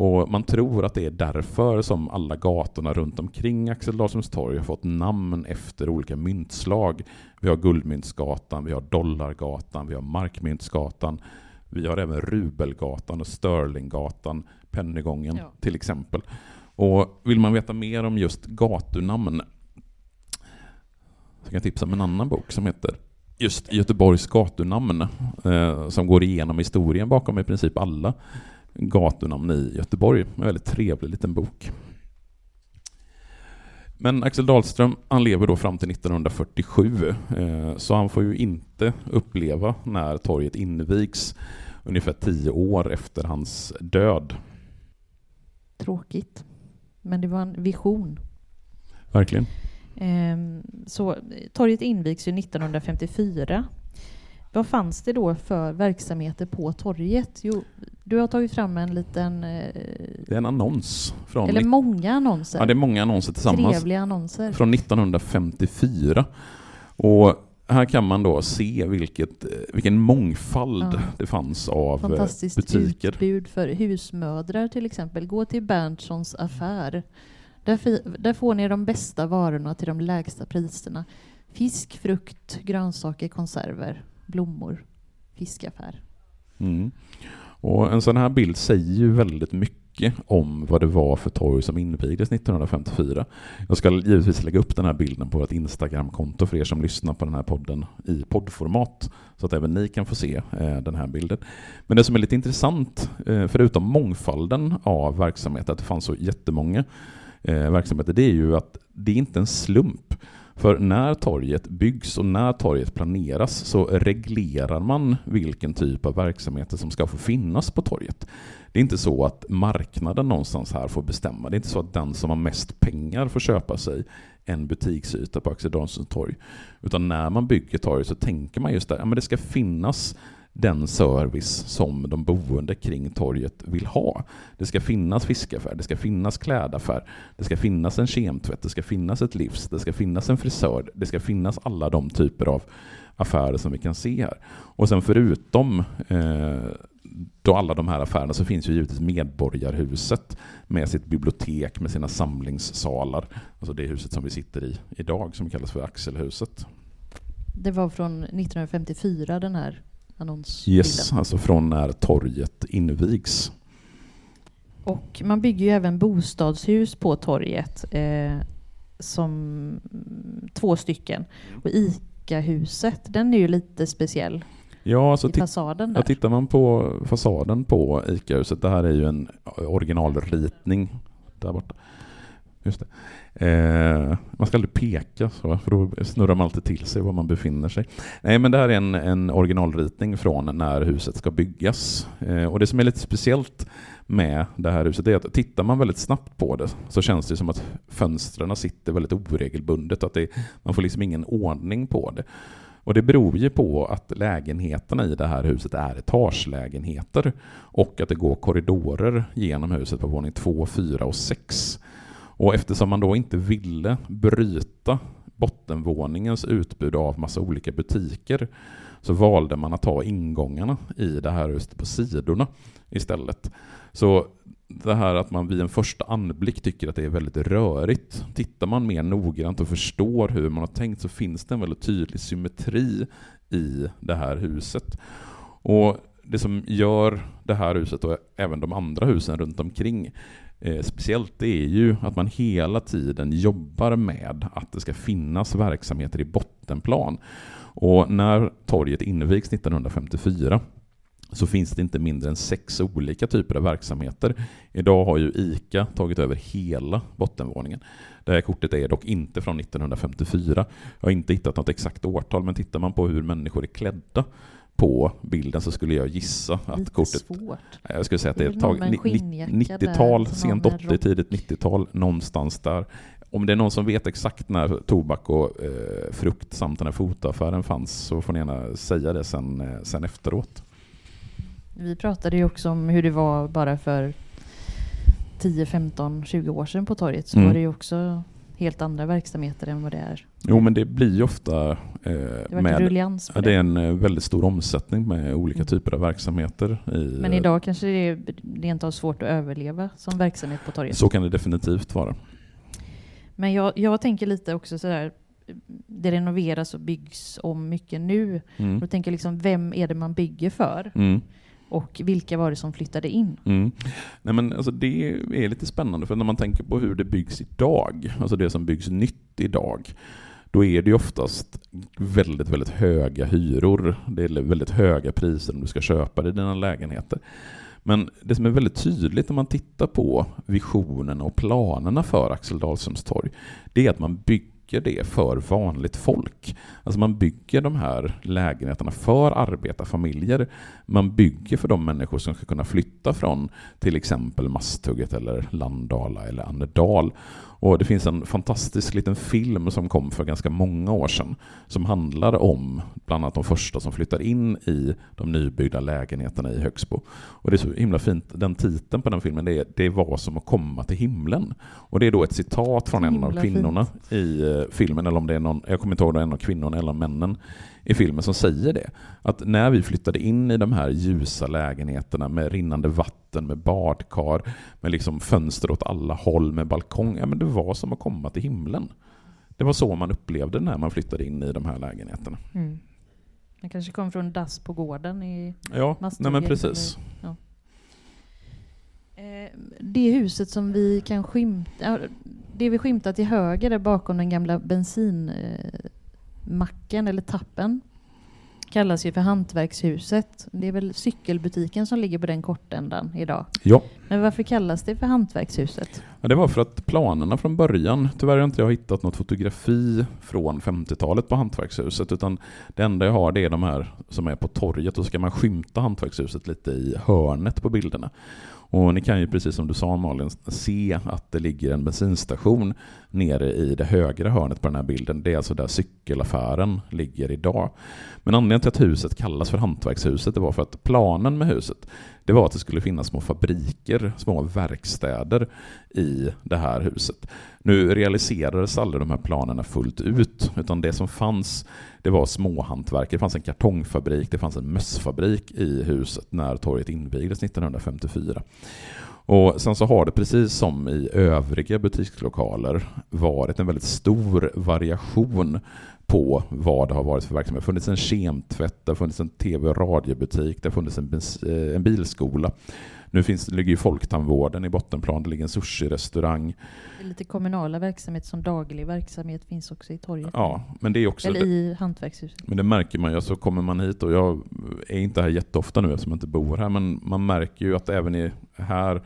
Och man tror att det är därför som alla gatorna runt omkring Axel Dahlströms torg har fått namn efter olika myntslag. Vi har Guldmyntsgatan, vi har Dollargatan, vi har Markmyntsgatan, vi har även Rubelgatan och Sterlinggatan, Pennygången Ja. till exempel. Och vill man veta mer om just gatunamn så kan jag tipsa om en annan bok som heter just Göteborgs gatunamn eh, som går igenom historien bakom i princip alla gatunamn i Göteborg. En väldigt trevlig liten bok. Men Axel Dahlström, han lever då fram till 1947, eh, så han får ju inte uppleva när torget invigs ungefär tio år efter hans död. Tråkigt. Men det var en vision. Verkligen. Ehm, så torget invigs ju 1954. Vad fanns det då för verksamheter på torget? Jo, du har tagit fram en liten, eh, Det är en annons från, eller många annonser. ja, det är många annonser tillsammans Trevliga annonser. från 1954. Och här kan man då se vilket, eh, vilken mångfald Ja. det fanns av eh, Fantastiskt butiker. utbud för husmödrar till exempel. Gå till Berntssons affär. Där, där får ni de bästa varorna till de lägsta priserna. Fisk, frukt, grönsaker, konserver, blommor, fiskaffär. Mm. Och en sån här bild säger ju väldigt mycket om vad det var för torg som invigdes 1954. Jag ska givetvis lägga upp den här bilden på vårt Instagramkonto för er som lyssnar på den här podden i poddformat så att även ni kan få se eh, den här bilden. Men det som är lite intressant, eh, förutom mångfalden av verksamheter, att det fanns så jättemånga eh, verksamheter, det är ju att det är inte en slump. För när torget byggs och när torget planeras så reglerar man vilken typ av verksamheter som ska få finnas på torget. Det är inte så att marknaden någonstans här får bestämma. Det är inte så att den som har mest pengar får köpa sig en butiksyta på Axel Danielssons torg. Utan när man bygger torget så tänker man just där, ja, men det ska finnas den service som de boende kring torget vill ha. Det ska finnas fiskaffär, det ska finnas klädaffär, det ska finnas en kemtvätt, det ska finnas ett livs, det ska finnas en frisör, det ska finnas alla de typer av affärer som vi kan se här. Och sen förutom eh, då alla de här affärerna så finns ju givetvis Medborgarhuset med sitt bibliotek med sina samlingssalar. Alltså det huset som vi sitter i idag som kallas för Axelhuset. Det var från 1954 den här annonsbilden. Yes, alltså från när torget invigs. Och man bygger ju även bostadshus på torget. Eh, som två stycken. Och ICA-huset, den är ju lite speciell Ja, alltså fasaden ja, tittar man på fasaden på ICA-huset, det här är ju en originalritning där borta. Just det. Eh, man ska aldrig peka så, för då snurrar man alltid till sig var man befinner sig. Nej, men det här är en, en originalritning från när huset ska byggas. Eh, och det som är lite speciellt med det här huset är att tittar man väldigt snabbt på det så känns det som att fönstren sitter väldigt oregelbundet, att det, man får liksom ingen ordning på det. Och det beror ju på att lägenheterna i det här huset är etagelägenheter och att det går korridorer genom huset på våning 2, 4 och 6. Och eftersom man då inte ville bryta bottenvåningens utbud av massa olika butiker så valde man att ta ingångarna i det här huset på sidorna istället. Så det här att man vid en första anblick tycker att det är väldigt rörigt. Tittar man mer noggrant och förstår hur man har tänkt så finns det en väldigt tydlig symmetri i det här huset. Och det som gör det här huset och även de andra husen runt omkring eh, speciellt det är ju att man hela tiden jobbar med att det ska finnas verksamheter i bottenplan. Och när torget invigs 1954 så finns det inte mindre än sex olika typer av verksamheter. Idag har ju ICA tagit över hela bottenvåningen. Det här kortet är dock inte från 1954. Jag har inte hittat något exakt årtal, men tittar man på hur människor är klädda på bilden så skulle jag gissa att Lite kortet... svårt. Jag skulle säga att det är ett tag, med en ni- ni- skinnjacka 90-tal, där som har sent med 80, rock. tidigt 90-tal, någonstans där. Om det är någon som vet exakt när tobak och eh, frukt samt den här fotoaffären fanns så får ni gärna säga det sen, eh, sen efteråt. Vi pratade ju också om hur det var bara för 10, 15, 20 år sedan på torget. Så Mm. var det ju också helt andra verksamheter än vad det är. Jo men det blir ju ofta eh, Det med... Ja, det är en eh, väldigt stor omsättning med olika Mm. typer av verksamheter. I, Men idag kanske det är rent av svårt att överleva som verksamhet på torget. Så kan det definitivt vara. Men jag, jag tänker lite också sådär, det renoveras och byggs om mycket nu. Mm. Då tänker jag liksom, vem är det man bygger för? Mm. Och vilka var det som flyttade in? Mm. Nej, men alltså det är lite spännande, för när man tänker på hur det byggs idag, alltså det som byggs nytt idag, då är det ju oftast väldigt, väldigt höga hyror. Det är väldigt höga priser om du ska köpa dig dina lägenheter. Men det som är väldigt tydligt när man tittar på visionerna och planerna för Axel Dahlströms torg, det är att man bygger det för vanligt folk. Alltså man bygger de här lägenheterna för arbetarfamiljer. Man bygger för de människor som ska kunna flytta från till exempel Masthugget eller Landala eller Annedal. Och det finns en fantastisk liten film som kom för ganska många år sedan som handlar om bland annat de första som flyttar in i de nybyggda lägenheterna i Högsbo. Och det är så himla fint, den titeln på den filmen det är Det var som att komma till himlen. Och det är då ett citat från en av kvinnorna i eh, filmen, eller om det är någon, jag kommer inte ihåg om det är en av kvinnorna eller männen i filmen som säger det. Att när vi flyttade in i de här ljusa lägenheterna med rinnande vatten, med badkar, med liksom fönster åt alla håll, med balkong, ja men det var som att komma till himlen. Det var så man upplevde när man flyttade in i de här lägenheterna. Mm. Man kanske kom från dass på gården i Ja, nej men precis. eller- ja. Eh, Det huset som vi kan skymta, det vi skymtar till höger där bakom den gamla bensinmacken eller tappen kallas ju för Hantverkshuset. Det är väl cykelbutiken som ligger på den kortändan idag. Ja. Men varför kallas det för Hantverkshuset? Ja, det var för att planerna från början, tyvärr har inte jag hittat något fotografi från 50-talet på Hantverkshuset, utan det enda jag har det är de här som är på torget, och så ska man skymta Hantverkshuset lite i hörnet på bilderna. Och ni kan ju precis som du sa Malin se att det ligger en bensinstation nere i det högra hörnet på den här bilden. Det är alltså där cykelaffären ligger idag. Men anledningen till att huset kallas för Hantverkshuset det var för att planen med huset det var att det skulle finnas små fabriker, små verkstäder i det här huset. Nu realiserades aldrig de här planerna fullt ut, utan det som fanns det var småhantverk. Det fanns en kartongfabrik, det fanns en mössfabrik i huset när torget invigdes 1954. Och sen så har det precis som i övriga butikslokaler varit en väldigt stor variation på vad det har varit för verksamhet. Det har funnits en kemtvätt, det har funnits en tv och radiobutik, det har funnits en, eh, en bilskola. Nu finns, ligger ju folktandvården i bottenplan, det ligger en sushi-restaurang. Det lite kommunala verksamhet som daglig verksamhet finns också i torget. Ja, men det är också... Eller i Hantverkshuset. Men det märker man ju, alltså kommer man hit och jag är inte här jätteofta nu eftersom jag inte bor här, men man märker ju att även i, här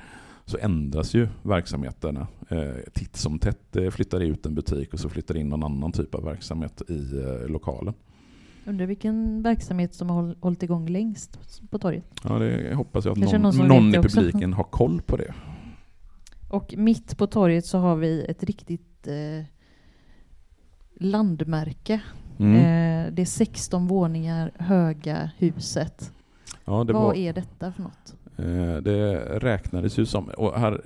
så ändras ju verksamheterna eh, titt som tätt. Det flyttar ut en butik och så flyttar in någon annan typ av verksamhet i eh, lokalen. Undrar vilken verksamhet som har håll- hållit igång längst på torget. Ja, det hoppas jag att Kanske någon, någon någon, i det också. publiken har koll på det. Och mitt på torget så har vi ett riktigt eh, landmärke. Mm. Eh, det är 16 våningar höga huset. Ja, det Vad var, är detta för något? Eh, Det räknades ju som, och här,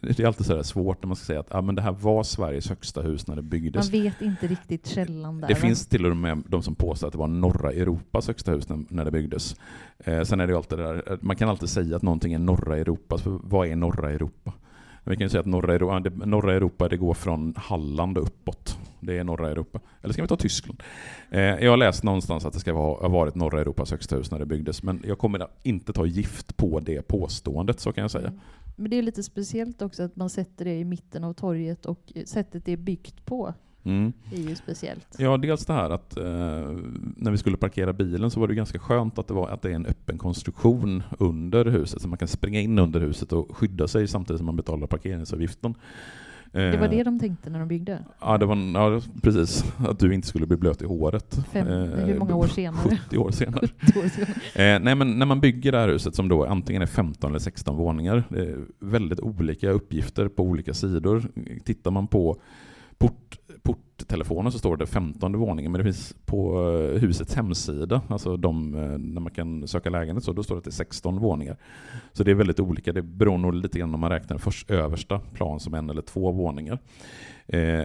det är alltid så svårt när man ska säga att ja, men det här var Sveriges högsta hus när det Man byggdes. vet inte riktigt källan där. Det va? finns till och med de som påstår att det var norra Europas högsta hus när, när det byggdes. Eh, sen är det alltid där, eh, man kan alltid säga att någonting är norra Europa, för vad är norra Europa? Vi kan ju säga att norra Europa, det, norra Europa det går från Halland och uppåt. Det är norra Europa. Eller ska vi ta Tyskland? Eh, jag har läst någonstans att det ska ha varit norra Europas högsta hus när det byggdes, men jag kommer inte ta gift på det påståendet, så kan jag säga. Mm. Men det är lite speciellt också att man sätter det i mitten av torget och eh, sättet det är byggt på Mm. är ju speciellt. Ja, dels det här att eh, när vi skulle parkera bilen så var det ganska skönt att det, var, att det är en öppen konstruktion under huset, så man kan springa in under huset och skydda sig samtidigt som man betalar parkeringsavgiften. Det var Eh, det de tänkte när de byggde? Ja, det var, ja, precis. Att du inte skulle bli blöt i håret. Fem, Eh, hur många år senare? 70 år senare. Två år senare. Eh, nej, men när man bygger det här huset som då antingen är 15 eller 16 våningar, det är väldigt olika uppgifter på olika sidor. Tittar man på port, porttelefonen så står det 15 våningen, men det finns på eh, husets hemsida, alltså de, eh, när man kan söka lägenhet, så då står det att det är 16 våningar. Så det är väldigt olika. Det beror nog lite grann om man räknar först översta plan som en eller två våningar. Eh,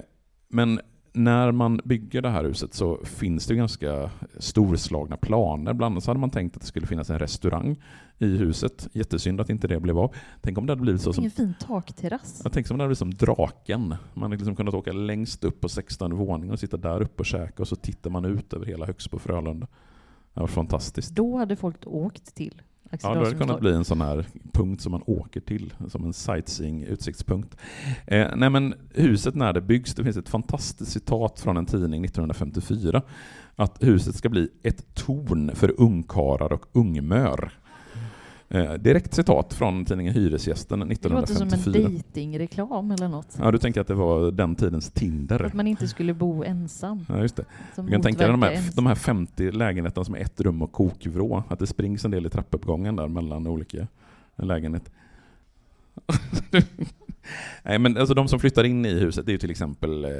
men när man bygger det här huset så finns det ganska storslagna planer. Bland annat så hade man tänkt att det skulle finnas en restaurang i huset. Jättesynd att inte det blev av. Tänk om det hade blivit så som Ingen fin takterrass. jag tänker som det hade blivit som draken. Man hade liksom kunnat åka längst upp på 16 våningen och sitta där uppe och käka och så tittar man ut över hela Högsbo Frölunda. Det var fantastiskt. Då hade folk åkt till Axel Ja, då hade det kunnat bli en sån här punkt som man åker till, som en sightseeing-utsiktspunkt. Eh, nej men huset när det byggs, det finns ett fantastiskt citat från en tidning 1954, att huset ska bli ett torn för ungkarar och ungmör. Eh, direkt citat från tidningen Hyresgästen Det låter som en 1954. dejtingreklam eller något. Ja, du tänker att det var den tidens Tinder? Att man inte skulle bo ensam. Ja, just det. Som tänka dig de här, ens- de här 50 lägenheterna som är ett rum och kokvrå, att det springs en del i trappuppgången där mellan olika lägenheter. Nej, men alltså de som flyttar in i huset det är till exempel eh,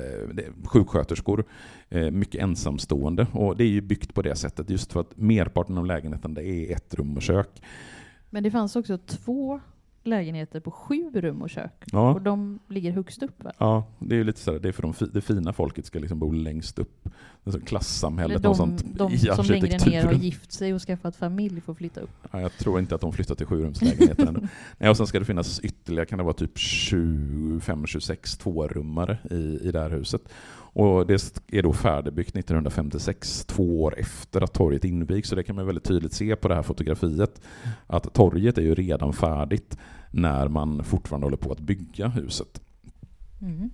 sjuksköterskor, eh, mycket ensamstående. Och det är ju byggt på det sättet just för att merparten av lägenheten det är ett rum och kök. Men det fanns också två lägenheter på sju rum och kök. Ja. Och de ligger högst upp va? Ja, det är ju lite så här, det är för de, fi- det fina folket ska liksom bo längst upp. Det klassamhället, Eller de, sånt de i som längre ner har gift sig och skaffat familj får flytta upp. Ja, jag tror inte att de flyttar till sjurumslägenheten ändå. Nej, och sen ska det finnas ytterligare, kan det vara typ 25-26 tvårummare i, i det här huset. Och det är då färdigbyggt 1956, två år efter att torget invigs. Så det kan man väldigt tydligt se på det här fotografiet. Att torget är ju redan färdigt när man fortfarande håller på att bygga huset. Mm.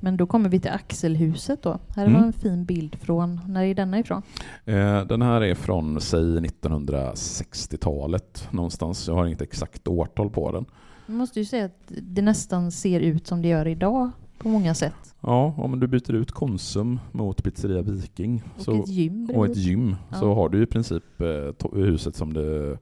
Men då kommer vi till Axelhuset då. Här Mm. var en fin bild från, när är denna ifrån? Eh, Den här är från, säg 1960-talet någonstans. Jag har inget exakt årtal på den. Man måste ju säga att det nästan ser ut som det gör idag på många sätt. Ja, om du byter ut Konsum mot Pizzeria Viking Och så, ett gym och ett gym Ja. så har du i princip eh, huset som det,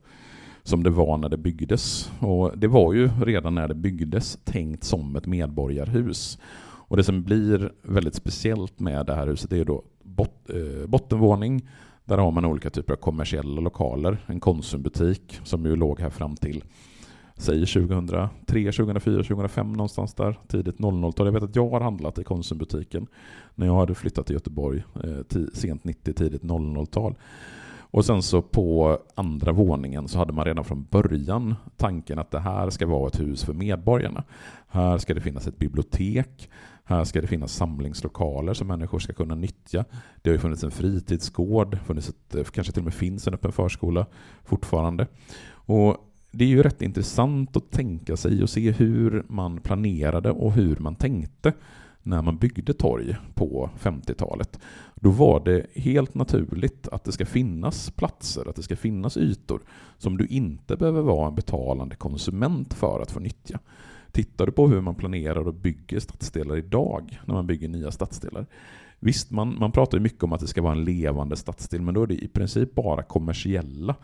som det var när det byggdes. Och det var ju redan när det byggdes tänkt som ett medborgarhus. Och det som blir väldigt speciellt med det här huset är då bot, eh, bottenvåning. Där har man olika typer av kommersiella lokaler. En Konsumbutik som ju låg här fram till säg 2003, 2004, 2005 någonstans där, tidigt 00-tal. Jag vet att jag har handlat i Konsumbutiken när jag hade flyttat till Göteborg eh, sent 90, tidigt 00-tal. Och sen så på andra våningen så hade man redan från början tanken att det här ska vara ett hus för medborgarna. Här ska det finnas ett bibliotek, här ska det finnas samlingslokaler som människor ska kunna nyttja. Det har ju funnits en fritidsgård, funnits ett, eh, kanske till och med finns en öppen förskola fortfarande. Och det är ju rätt intressant att tänka sig och se hur man planerade och hur man tänkte när man byggde torg på 50-talet. Då var det helt naturligt att det ska finnas platser, att det ska finnas ytor som du inte behöver vara en betalande konsument för att få nyttja. Tittar du på hur man planerar och bygger stadsdelar idag, när man bygger nya stadsdelar. Visst, man, man pratar ju mycket om att det ska vara en levande stadsdel, men då är det i princip bara kommersiella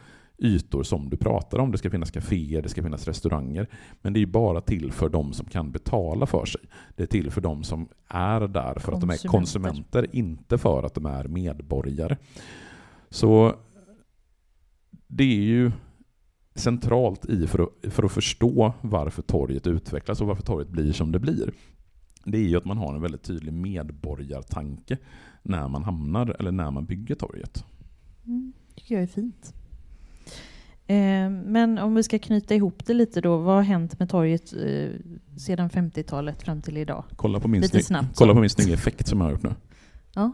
ytor som du pratar om. Det ska finnas kaféer, det ska finnas restauranger. Men det är bara till för de som kan betala för sig. Det är till för de som är där för att de är Konsumenter. konsumenter, inte för att de är medborgare. Så det är ju centralt i för att, för att förstå varför torget utvecklas och varför torget blir som det blir. Det är ju att man har en väldigt tydlig medborgartanke när man hamnar eller när man bygger torget. Mm, tycker jag är fint. Eh, men om vi ska knyta ihop det lite då. Vad har hänt med torget eh, sedan 50-talet fram till idag? Kolla på min, Lite snabbt. kolla på min snygga effekt som jag har gjort nu. Ja.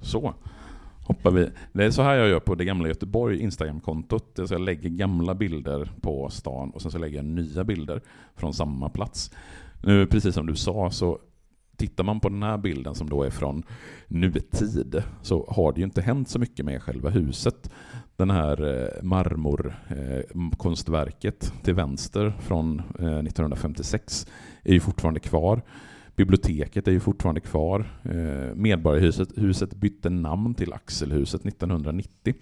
Så hoppar vi. Det är så här jag gör på det gamla Göteborg Instagram-kontot. Jag lägger gamla bilder på stan och sen så lägger jag nya bilder från samma plats. Nu, precis som du sa, så tittar man på den här bilden som då är från nutid så har det ju inte hänt så mycket med själva huset. Den här eh, marmorkonstverket eh, till vänster från eh, 1956 är ju fortfarande kvar. Biblioteket är ju fortfarande kvar. Medborgarhuset huset bytte namn till Axelhuset 1990.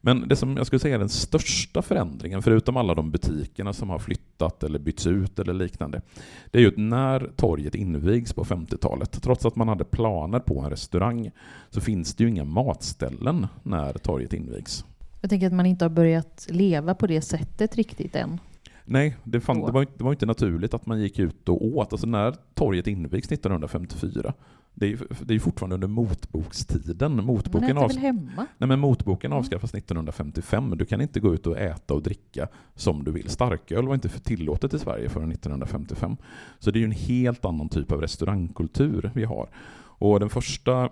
Men det som jag skulle säga är den största förändringen, förutom alla de butikerna som har flyttat eller bytts ut eller liknande, det är ju att när torget invigs på 50-talet, trots att man hade planer på en restaurang, så finns det ju inga matställen när torget invigs. Jag tänker att man inte har börjat leva på det sättet riktigt än. Nej, det, fann, det, var, det var inte naturligt att man gick ut och åt. Alltså när torget invigs 1954, det är, det är fortfarande under motbokstiden. Motboken, man äter väl hemma? Nej, men motboken avskaffas 1955. Du kan inte gå ut och äta och dricka som du vill. Starköl var inte tillåtet i Sverige förrän 1955. Så det är ju en helt annan typ av restaurangkultur vi har. Och den första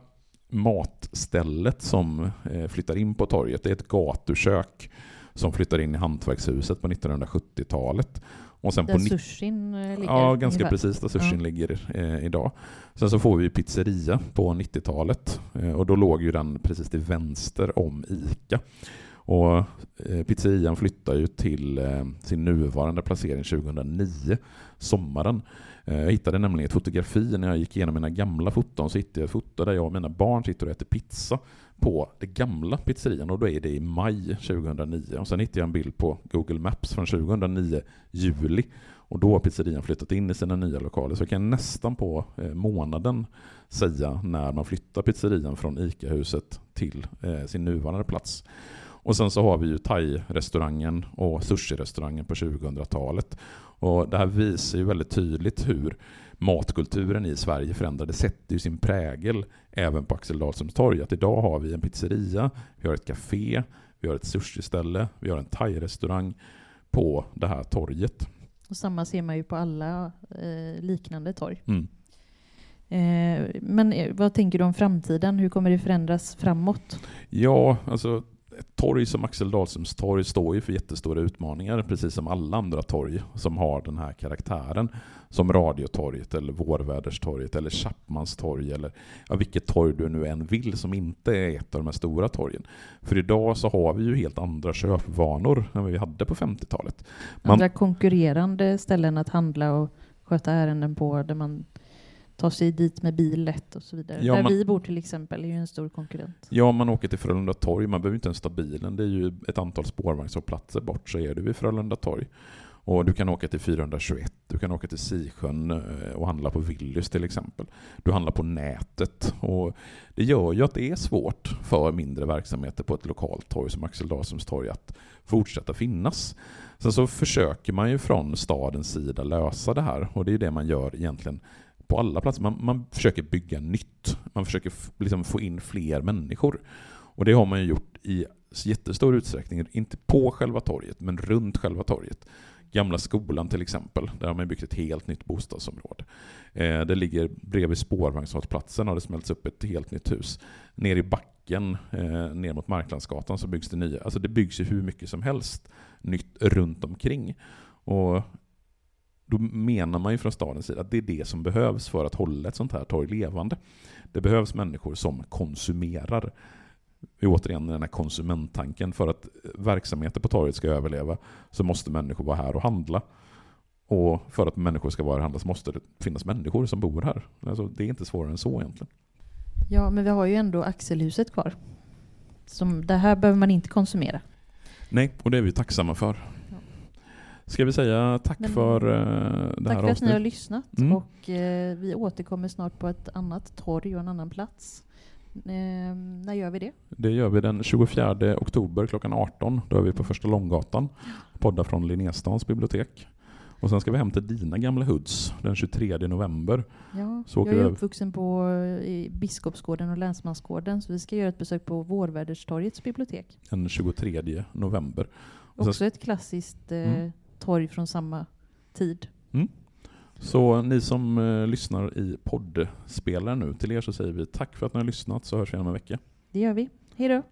matstället som eh, flyttar in på torget det är ett gatukök som flyttar in i Hantverkshuset på 1970-talet. Och sen där på sushin eh, ligger? Ja, ganska ungefär. precis där sushin ja. ligger eh, idag. Sen så får vi pizzeria på 90-talet eh, och då låg ju den precis till vänster om ICA. Och eh, pizzerian flyttar ju till eh, sin nuvarande placering 2009, sommaren. Eh, jag hittade nämligen ett fotografi när jag gick igenom mina gamla foton, så hittade jag ett foto där jag och mina barn sitter och äter pizza på det gamla pizzerian och då är det i maj 2009. Och sen hittade jag en bild på Google Maps från 2009, juli. Och då har pizzerian flyttat in i sina nya lokaler. Så jag kan nästan på eh, månaden säga när man flyttar pizzerian från ICA-huset till eh, sin nuvarande plats. Och sen så har vi ju thai-restaurangen och sushi-restaurangen på 2000-talet. Och det här visar ju väldigt tydligt hur matkulturen i Sverige förändrade sätter ju sin prägel även på Axel Dahlströms torg. Att idag har vi en pizzeria, vi har ett café, vi har ett sushiställe, vi har en thai-restaurang på det här torget. Och samma ser man ju på alla eh, liknande torg. Mm. Eh, men eh, vad tänker du om framtiden? Hur kommer det förändras framåt? Ja, alltså ett torg som Axel Dahlströms torg står ju för jättestora utmaningar, precis som alla andra torg som har den här karaktären. Som Radiotorget, eller Vårväderstorget, eller Chapmans torg, eller ja, vilket torg du nu än vill som inte är ett av de här stora torgen. För idag så har vi ju helt andra köpvanor än vad vi hade på 50-talet. Andra konkurrerande ställen att handla och sköta ärenden på, där man ta sig dit med bil lätt och så vidare. Ja, Där man, vi bor till exempel är ju en stor konkurrent. Ja, man åker till Frölunda torg, man behöver inte ens ta bilen. Det är ju ett antal spårvagnshållplatser bort så är du vid Frölunda torg. Och du kan åka till 421, du kan åka till Sisjön eh, och handla på Willys till exempel. Du handlar på nätet. Och det gör ju att det är svårt för mindre verksamheter på ett lokalt torg som Axel Dahlströms torg att fortsätta finnas. Sen så försöker man ju från stadens sida lösa det här och det är det man gör egentligen på alla platser. Man, man försöker bygga nytt. Man försöker liksom få in fler människor. Och det har man ju gjort i jättestor utsträckning, inte på själva torget, men runt själva torget. Gamla skolan till exempel, där har man byggt ett helt nytt bostadsområde. Eh, det ligger bredvid spårvagnshållplatsen har det smälts upp ett helt nytt hus. Ner i backen, eh, ner mot Marklandsgatan, så byggs det nya. Alltså det byggs ju hur mycket som helst nytt runt omkring. Och då menar man ju från stadens sida att det är det som behövs för att hålla ett sånt här torg levande. Det behövs människor som konsumerar. Återigen den här konsumenttanken. För att verksamheter på torget ska överleva så måste människor vara här och handla. Och för att människor ska vara här och handla så måste det finnas människor som bor här. Alltså, det är inte svårare än så egentligen. Ja, men vi har ju ändå Axelhuset kvar. Som, det här behöver man inte konsumera. Nej, och det är vi tacksamma för. Ska vi säga tack Men, för uh, det här avsnittet? Tack för att ni har lyssnat. Mm. Och uh, vi återkommer snart på ett annat torg och en annan plats. Uh, när gör vi det? Det gör vi den 24 oktober klockan 18. Då är vi på Första Långgatan. Poddar från Linnestans bibliotek. Och sen ska vi hem till dina gamla hoods den 23 november. Ja, jag är uppvuxen på i Biskopsgården och Länsmansgården så vi ska göra ett besök på Vårväderstorgets bibliotek. Den 23 november. Och Också ett klassiskt mm torg från samma tid. Mm. Så ni som eh, lyssnar i poddspelaren nu, till er så säger vi tack för att ni har lyssnat så hörs vi om en vecka. Det gör vi. Hej då.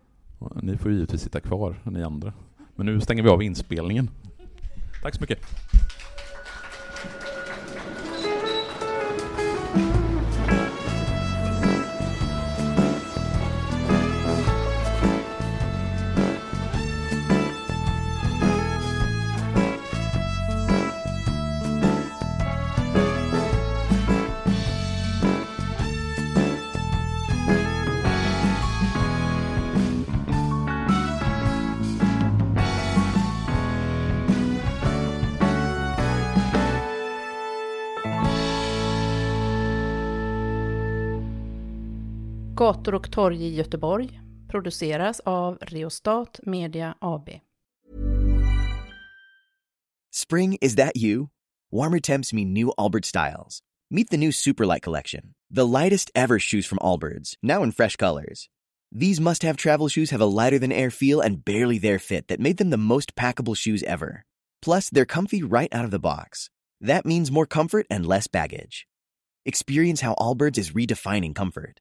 Ni får givetvis sitta kvar, ni andra. Men nu stänger vi av inspelningen. Tack så mycket. Gator och torg i Göteborg produceras av Reostat Media AB. Spring, is that you? Warmer temps mean new Allbirds styles. Meet the new Superlight collection, the lightest ever shoes from Allbirds, now in fresh colors. These must have travel shoes have a lighter than air feel and barely there fit that made them the most packable shoes ever. Plus, they're comfy right out of the box. That means more comfort and less baggage. Experience how Allbirds is redefining comfort.